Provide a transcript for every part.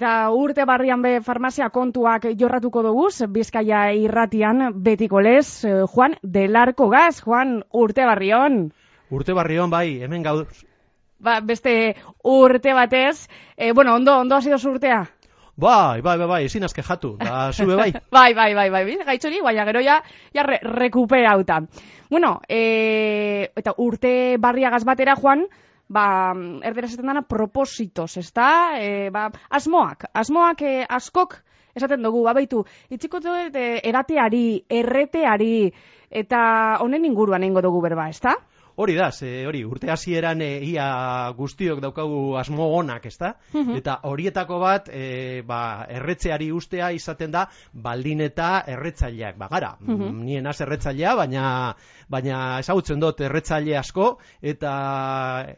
Eta urte barrian be farmazia kontuak jorratuko dugu, Bizkaia irratian betiko lez, eh, Juan Delarko Gaz, Juan urte barrion. Urte barrion bai, hemen gaur. Ba, beste urte batez, e, bueno, ondo, ondo hasi dozu urtea? Bai, bai, bai, bai, ezin azke jatu, da, zube bai. bai, bai, bai, bai, gaitxori, baina gero ja, ja re, rekuperauta. Bueno, e, eta urte barriagaz batera, Juan, ba, erdera esaten dana propositos, ezta? E, ba, asmoak, asmoak e, askok esaten dugu, babaitu, itxiko dut e, erateari, erreteari, eta honen inguruan eingo dugu berba, ezta? Hori da, ze, hori, urte hasieran e, ia guztiok daukagu asmo onak, ezta? Mhm. Eta horietako bat, e, ba, erretzeari ustea izaten da, baldin eta erretzaileak. Ba, gara, Mhm. nien az erretzailea, baina, baina ezagutzen dut erretzaile asko, eta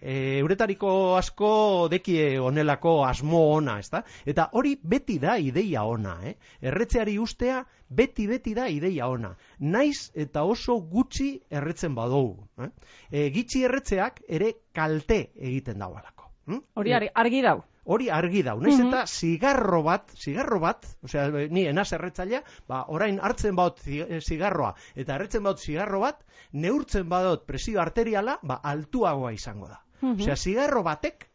e, euretariko asko dekie honelako asmo ona, ezta? Eta hori beti da ideia ona, eh? Erretzeari ustea, beti beti da ideia ona. Naiz eta oso gutxi erretzen badugu. Eh? E, gitxi erretzeak ere kalte egiten daualako. Hm? Hori argi, argi dau. Hori argi dau. Naiz Mhm. eta zigarro bat, zigarro bat, osea, ni enaz erretzailea, ba, orain hartzen baut eh, zigarroa, eta erretzen baut zigarro bat, neurtzen badot presio arteriala, ba, altuagoa izango da. Mhm. Osea, zigarro batek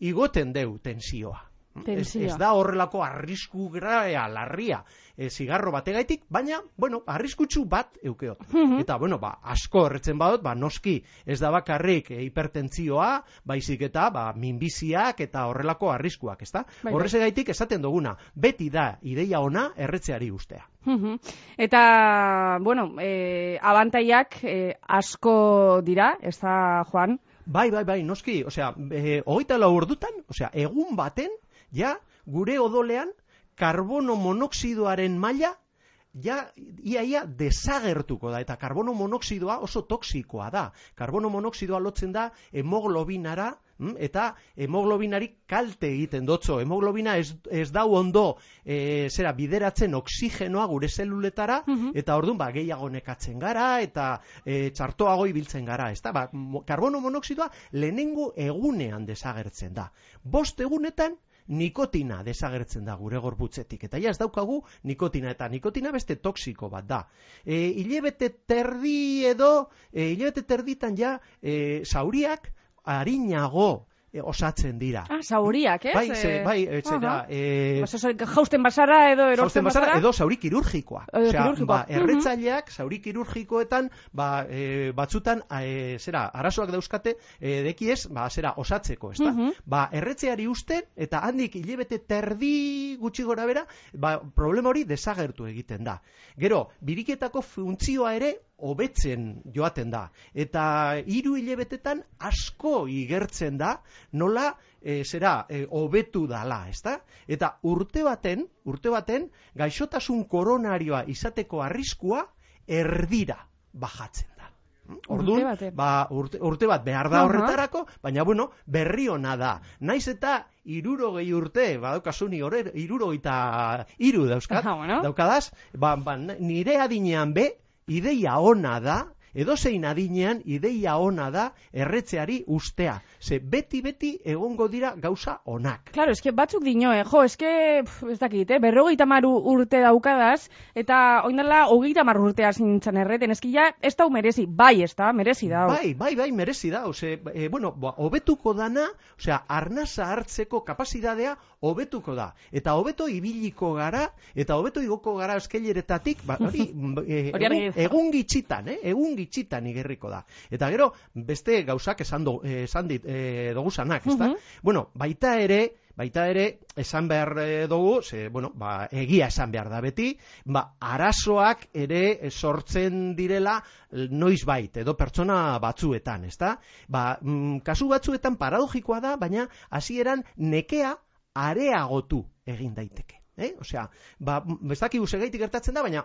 igoten deu tensioa. Ez, ez da horrelako arrisku grea, larria, e, zigarro bategaitik, baina, bueno, arriskutsu bat eukeot. Mhm. Eta, bueno, ba, asko erretzen badut, ba, noski, ez da bakarrik e, hipertentzioa, baizik eta, ba, minbiziak eta horrelako arriskuak, ezta? Bai, bai. Horrezegaitik esaten duguna, beti da ideia ona erretzeari ustea. Mhm. Eta, bueno, e, abantaiak e, asko dira, ez da, Juan? Bai, bai, bai, noski, osea, e, hogeita lau ordutan, osea, egun baten, ja, gure odolean, karbono monoxidoaren maila, ja, ia, ia, desagertuko da, eta karbono monoxidoa oso toksikoa da. Karbono monoxidoa lotzen da hemoglobinara, eta hemoglobinari kalte egiten dotzo. Hemoglobina ez, ez dau ondo, e, zera, bideratzen oksigenoa gure zeluletara, Mhm. eta orduan, ba, gehiago nekatzen gara, eta e, txartoago ibiltzen gara, ezta? Ba, karbono monoxidoa lehenengo egunean desagertzen da. Bost egunetan, nikotina desagertzen da gure gorputzetik. Eta ja ez daukagu nikotina, eta nikotina beste toksiko bat da. E, hilebete terdi edo, e, hilebete terditan ja, e, zauriak harinago e, osatzen dira. Ah, zauriak, ez? Bai, ze, Eh, bai, etxera, aha. e, Bas, oso, jausten basara edo erosten bazara, basara? edo zauri kirurgikoa. Edo Osea, kirurgikoa. ba, erretzaileak zauri kirurgikoetan ba, e, batzutan e, zera, arazoak dauzkate e, dekiez, ba, zera, osatzeko, ezta? Mhm. Ba, erretzeari usten eta handik hilebete terdi gutxi gora bera, ba, problema hori desagertu egiten da. Gero, biriketako funtzioa ere hobetzen joaten da. Eta hiru hilebetetan asko igertzen da nola e, zera e, hobetu dala, ezta? Eta urte baten, urte baten gaixotasun koronarioa izateko arriskua erdira bajatzen da. Orduan, Urte baten. ba, urte, urte bat behar da horretarako, baina bueno, berri ona da. Naiz eta irurogei urte, badaukazuni horre, irurogeita iru dauzkat, Aha, bueno. daukadaz, ba, ba, nire adinean be, ideia ona da, edozein adinean ideia ona da erretzeari ustea. Ze beti-beti egongo dira gauza onak. Claro, eske batzuk dio, eh? jo, eske, pf, ez dakit, eh? berrogeita maru urte daukadaz, eta oindala hogeita mar urtea zintzen erreten, eski ja, ez dau merezi, bai, ez da, merezi da. Bai, bai, bai, merezi da. Ose, e, bueno, ba, hobetuko dana, osea, arnasa hartzeko kapazidadea hobetuko da. Eta hobeto ibiliko gara, eta hobeto igoko gara eskaileretatik, ba, hori, e, egun, egun gitxitan, eh? egun gitxitan igerriko da. Eta gero, beste gauzak esan, do, eh, esan dit, e, doguzanak, ezta? Mhm. Bueno, baita ere, baita ere, esan behar eh, dugu, ze, bueno, ba, egia esan behar da beti, ba, arazoak ere eh, sortzen direla eh, noiz bait, edo pertsona batzuetan, ezta? Ba, mm, kasu batzuetan paradogikoa da, baina hasieran nekea areagotu egin daiteke. Eh? Osea, ba, bestakigu segaitik gertatzen da, baina,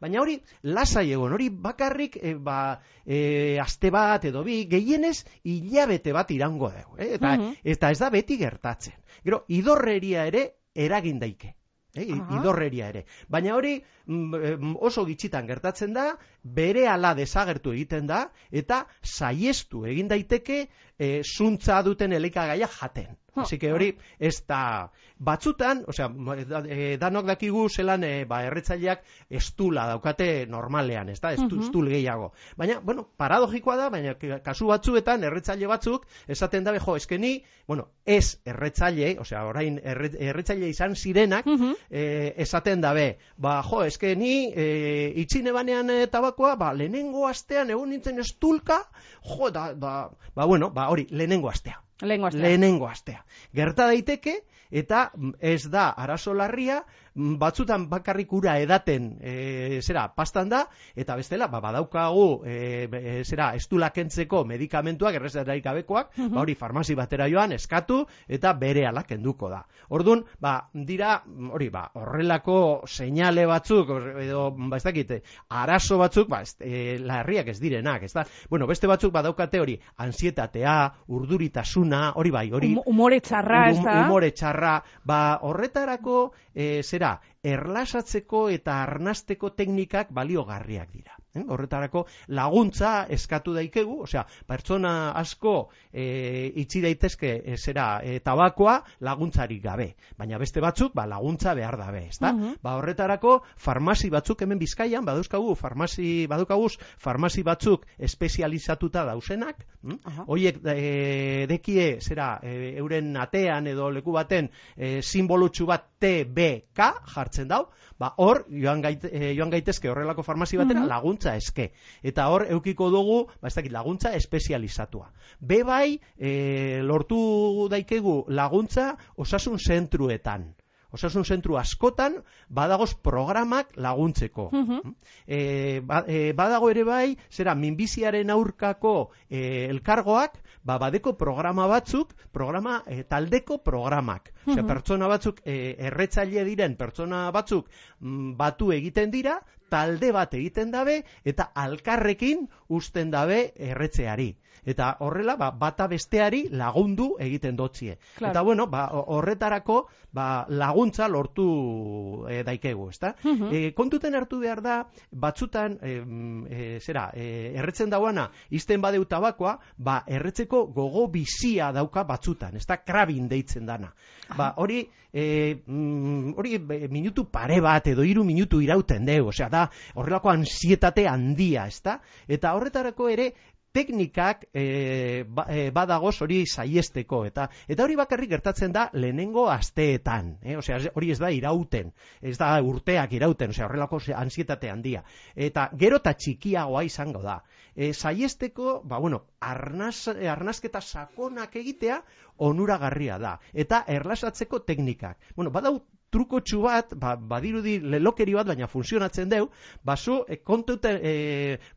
baina hori lasai egon, hori bakarrik e, ba, e, aste bat edo bi, gehienez hilabete bat irango dugu. Eh? Eta, Mhm. eta ez da beti gertatzen. Gero, idorreria ere eragin daike. Eh, Aha. idorreria ere. Baina hori mm, oso gitxitan gertatzen da, bere ala desagertu egiten da, eta saiestu egin daiteke e, zuntza duten elikagaia jaten. Así que hori ez da batzutan, osea, da- eh, danok dakigu zelan eh, ba erretzaileak estula daukate normalean, ez da? Estu, estul gehiago. Baina, bueno, paradogikoa da, baina kasu batzuetan erretzaile batzuk esaten dabe, jo, eskeni, bueno, ez erretzaile, osea, orain erre, erretzaile izan zirenak, Mhm. eh, esaten dabe, ba, jo, eske ni eh, itxine banean eh, tabakoa, ba, lehenengo astean egun nintzen estulka, jo, da, da, ba, bueno, ba, hori, lehenengo astea. Lehengo astea. Lehenengo astea. Gerta daiteke, eta ez da arazo larria, batzutan bakarrik ura edaten, e, zera, pastan da, eta bestela, ba, badaukagu, e, e, zera, estula kentzeko medikamentuak, errezetarik gabekoak, ba, hori farmazi batera joan, eskatu, eta bere ala kenduko da. Orduan, ba, dira, mm, hori, ba, horrelako seinale batzuk, edo, ba, ez dakite, arazo batzuk, ba, ez, e, larriak ez direnak, ez da? Bueno, beste batzuk badaukate hori, ansietatea, urduritasuna, hori bai, hori... Hum- Umore txarra, ez da? Umore txarra, ba, horretarako, e, zera, erlasatzeko eta arnasteko teknikak baliogarriak dira. Eh? Horretarako laguntza eskatu daikegu, osea, pertsona asko e, itxi daitezke e, zera e, tabakoa laguntzarik gabe, baina beste batzuk ba, laguntza behar dabe, ezta? Mhm. Ba, horretarako farmazi batzuk hemen Bizkaian badauzkagu farmazi badukaguz farmazi batzuk espezializatuta dausenak, hm? Aha. Hoiek e, dekie zera e, euren atean edo leku baten e, simbolutsu bat TBK jartzen dau, ba hor joan, gait, e, joan gaitezke horrelako farmazi batera Mhm. laguntza eske. Eta hor eukiko dugu, ba ez dakit, laguntza espezializatua. Be bai e, lortu daikegu laguntza osasun zentruetan. Osasun zentru askotan badagoz programak laguntzeko. E, ba, e, badago ere bai, zera, minbiziaren aurkako e, elkargoak, ba, badeko programa batzuk, programa, e, taldeko programak. Osea, Mhm. pertsona batzuk, e, erretzaile diren pertsona batzuk mm, batu egiten dira, talde bat egiten dabe, eta alkarrekin usten dabe erretzeari. Eta horrela, ba, bata besteari lagundu egiten dotzie. Claro. Eta bueno, ba, ho- horretarako ba, laguntza lortu e, daikegu, ezta? Mhm. E, kontuten hartu behar da, batzutan, e, e, zera, e, erretzen dauana, izten badeu tabakoa, ba, erretzeko gogo bizia dauka batzutan, ez da, krabin deitzen dana. Ba, hori, e, mm, hori minutu pare bat edo hiru minutu irauten deu, osea, da, horrelako ansietate handia, ez da? Eta horretarako ere, teknikak e, ba, e, badagoz hori saiesteko eta eta hori bakarrik gertatzen da lehenengo asteetan, eh? Osea, hori ez da irauten, ez da urteak irauten, osea, horrelako ansietate handia. Eta gero eta txikiagoa izango da. E, saiesteko, ba bueno, arnaz, e, arnazketa sakonak egitea onuragarria da eta erlasatzeko teknikak. Bueno, badau trukotxu bat, ba, badirudi lelokeri bat, baina funtzionatzen deu, bazu, e, kontute, e,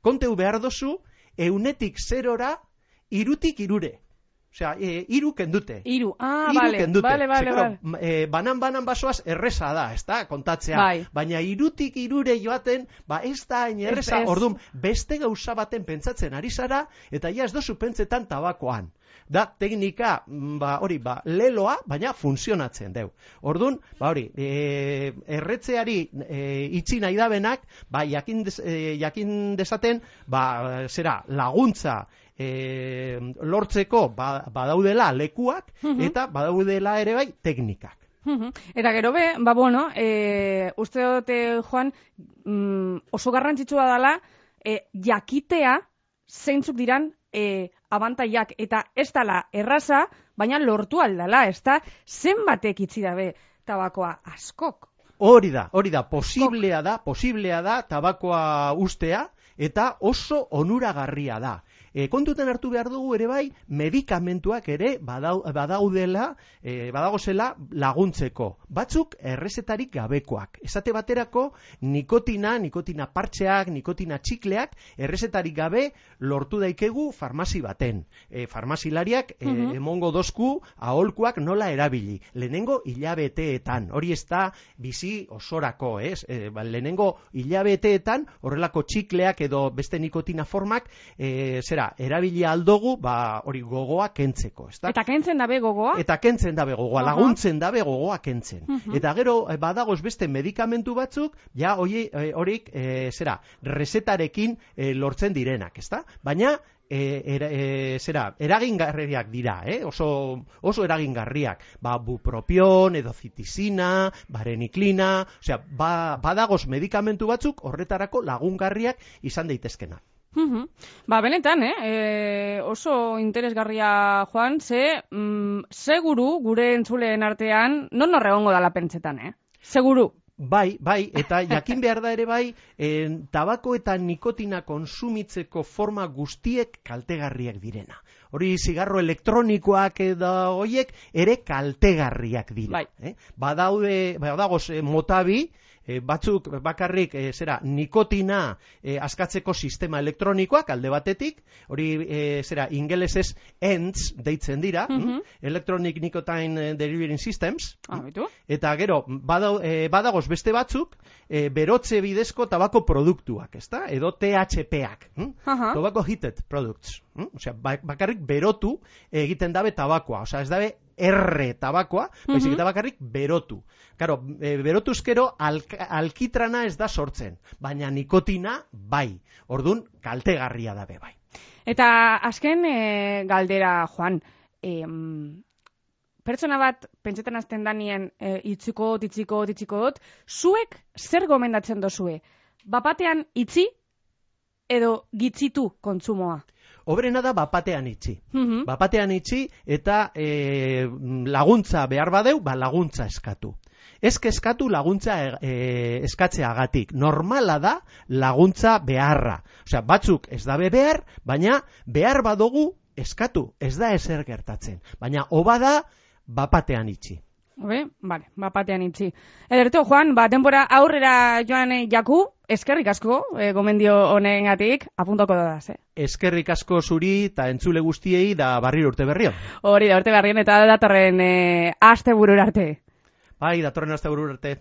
konteu behar dozu, eunetik zerora, irutik irure. Osea, e, iru kendute. Iru. Ah, Hiru vale, kendute. vale, vale, Ze, claro, vale. m- eh, banan-banan basoaz erreza da, ez da, kontatzea. Bai. Baina irutik irure joaten, ba ez da hain erreza, Ez, orduan, beste gauza baten pentsatzen ari zara, eta ja ez dozu pentsetan tabakoan. Da, teknika, mm, ba, hori, ba, leloa, baina funtzionatzen deu. Orduan, ba, hori, e, erretzeari e, itxi nahi dabenak, ba, jakin, des, e, jakin desaten, ba, zera, laguntza, e, lortzeko ba, badaudela lekuak Mhm. eta badaudela ere bai teknikak. Eta gero be, ba bueno, e, uste dute, Juan, mm, oso garrantzitsua dela e, jakitea zeintzuk diran e, abantaiak eta ez dala erraza, baina lortu aldala, ez da zenbatek itzi dabe tabakoa askok. Hori da, hori da, posiblea da, posiblea da tabakoa ustea eta oso onuragarria da. E, kontuten hartu behar dugu ere bai, medikamentuak ere badau, badaudela, e, badagozela laguntzeko. Batzuk errezetarik gabekoak. Esate baterako nikotina, nikotina partxeak, nikotina txikleak, errezetarik gabe lortu daikegu farmazi baten. E, farmazilariak e, Mhm. emongo dozku aholkuak nola erabili. Lehenengo hilabeteetan, hori ez da bizi osorako, ez? E, ba, lehenengo hilabeteetan horrelako txikleak edo beste nikotina formak e, zera, erabili aldogu, ba, hori gogoa kentzeko, ez da? Eta kentzen dabe gogoa? Eta kentzen dabe gogoa, Aha. laguntzen dabe gogoa kentzen. Mhm. Eta gero eh, badagoz beste medikamentu batzuk, ja hori, eh, horik, eh, zera, resetarekin eh, lortzen direnak, ezta? Baina e, era, e, zera, eragingarriak dira, eh? oso, oso eragingarriak. Ba, bupropion, edo zitizina, bareniklina, osea, ba, badagoz medikamentu batzuk horretarako lagungarriak izan daitezkena. Mhm. Ba, benetan, eh? E, oso interesgarria joan, ze, mm, seguru gure entzuleen artean, non norregongo dala pentsetan, eh? Seguru. Bai, bai, eta jakin behar da ere bai, en, tabako eta nikotina konsumitzeko forma guztiek kaltegarriak direna. Hori zigarro elektronikoak edo hoiek ere kaltegarriak dira. Bai. Eh? Badaude, badagoz, eh, motabi, eh, batzuk bakarrik eh, zera nikotina eh, askatzeko sistema elektronikoak alde batetik, hori eh, zera ingelesez ENDS deitzen dira, Mhm. Electronic Nicotine Delivery Systems, Ah, bitu? Eta gero, badau, e, badagoz beste batzuk, e, berotze bidezko tabako produktuak, ezta? Edo THPak, hm? Tobacco Heated Products. Hm? Osea, ba- bakarrik berotu egiten dabe tabakoa. Osea, ez dabe erre tabakoa, baizik Mhm. eta bakarrik berotu. Karo, e, berotuzkero alk alkitrana ez da sortzen, baina nikotina bai. Ordun kaltegarria dabe bai. Eta azken e, galdera, Juan, em, pertsona bat pentsetan azten danien e, itziko, itziko, itziko dut, zuek zer gomendatzen dozue? Bapatean itzi edo gitzitu kontsumoa? Obrena da bapatean itxi. Mhm. Bapatean itxi eta e, laguntza behar badeu, ba laguntza eskatu. Ez eskatu laguntza e, eskatzeagatik. Normala da laguntza beharra. Osea, batzuk ez dabe behar, baina behar badugu eskatu. Ez da ezer gertatzen. Baina hoba da bapatean itxi. Obe, vale, bapatean itzi. Ederto, Juan, ba, denbora aurrera joan eh, jaku, eskerrik asko, e, gomendio honengatik, apuntoko da, eh? Eskerrik asko zuri eta entzule guztiei da barriro urte berrion. Hori da, urte berrien eta datorren e, aste burura arte. Bai, datorren aste arte.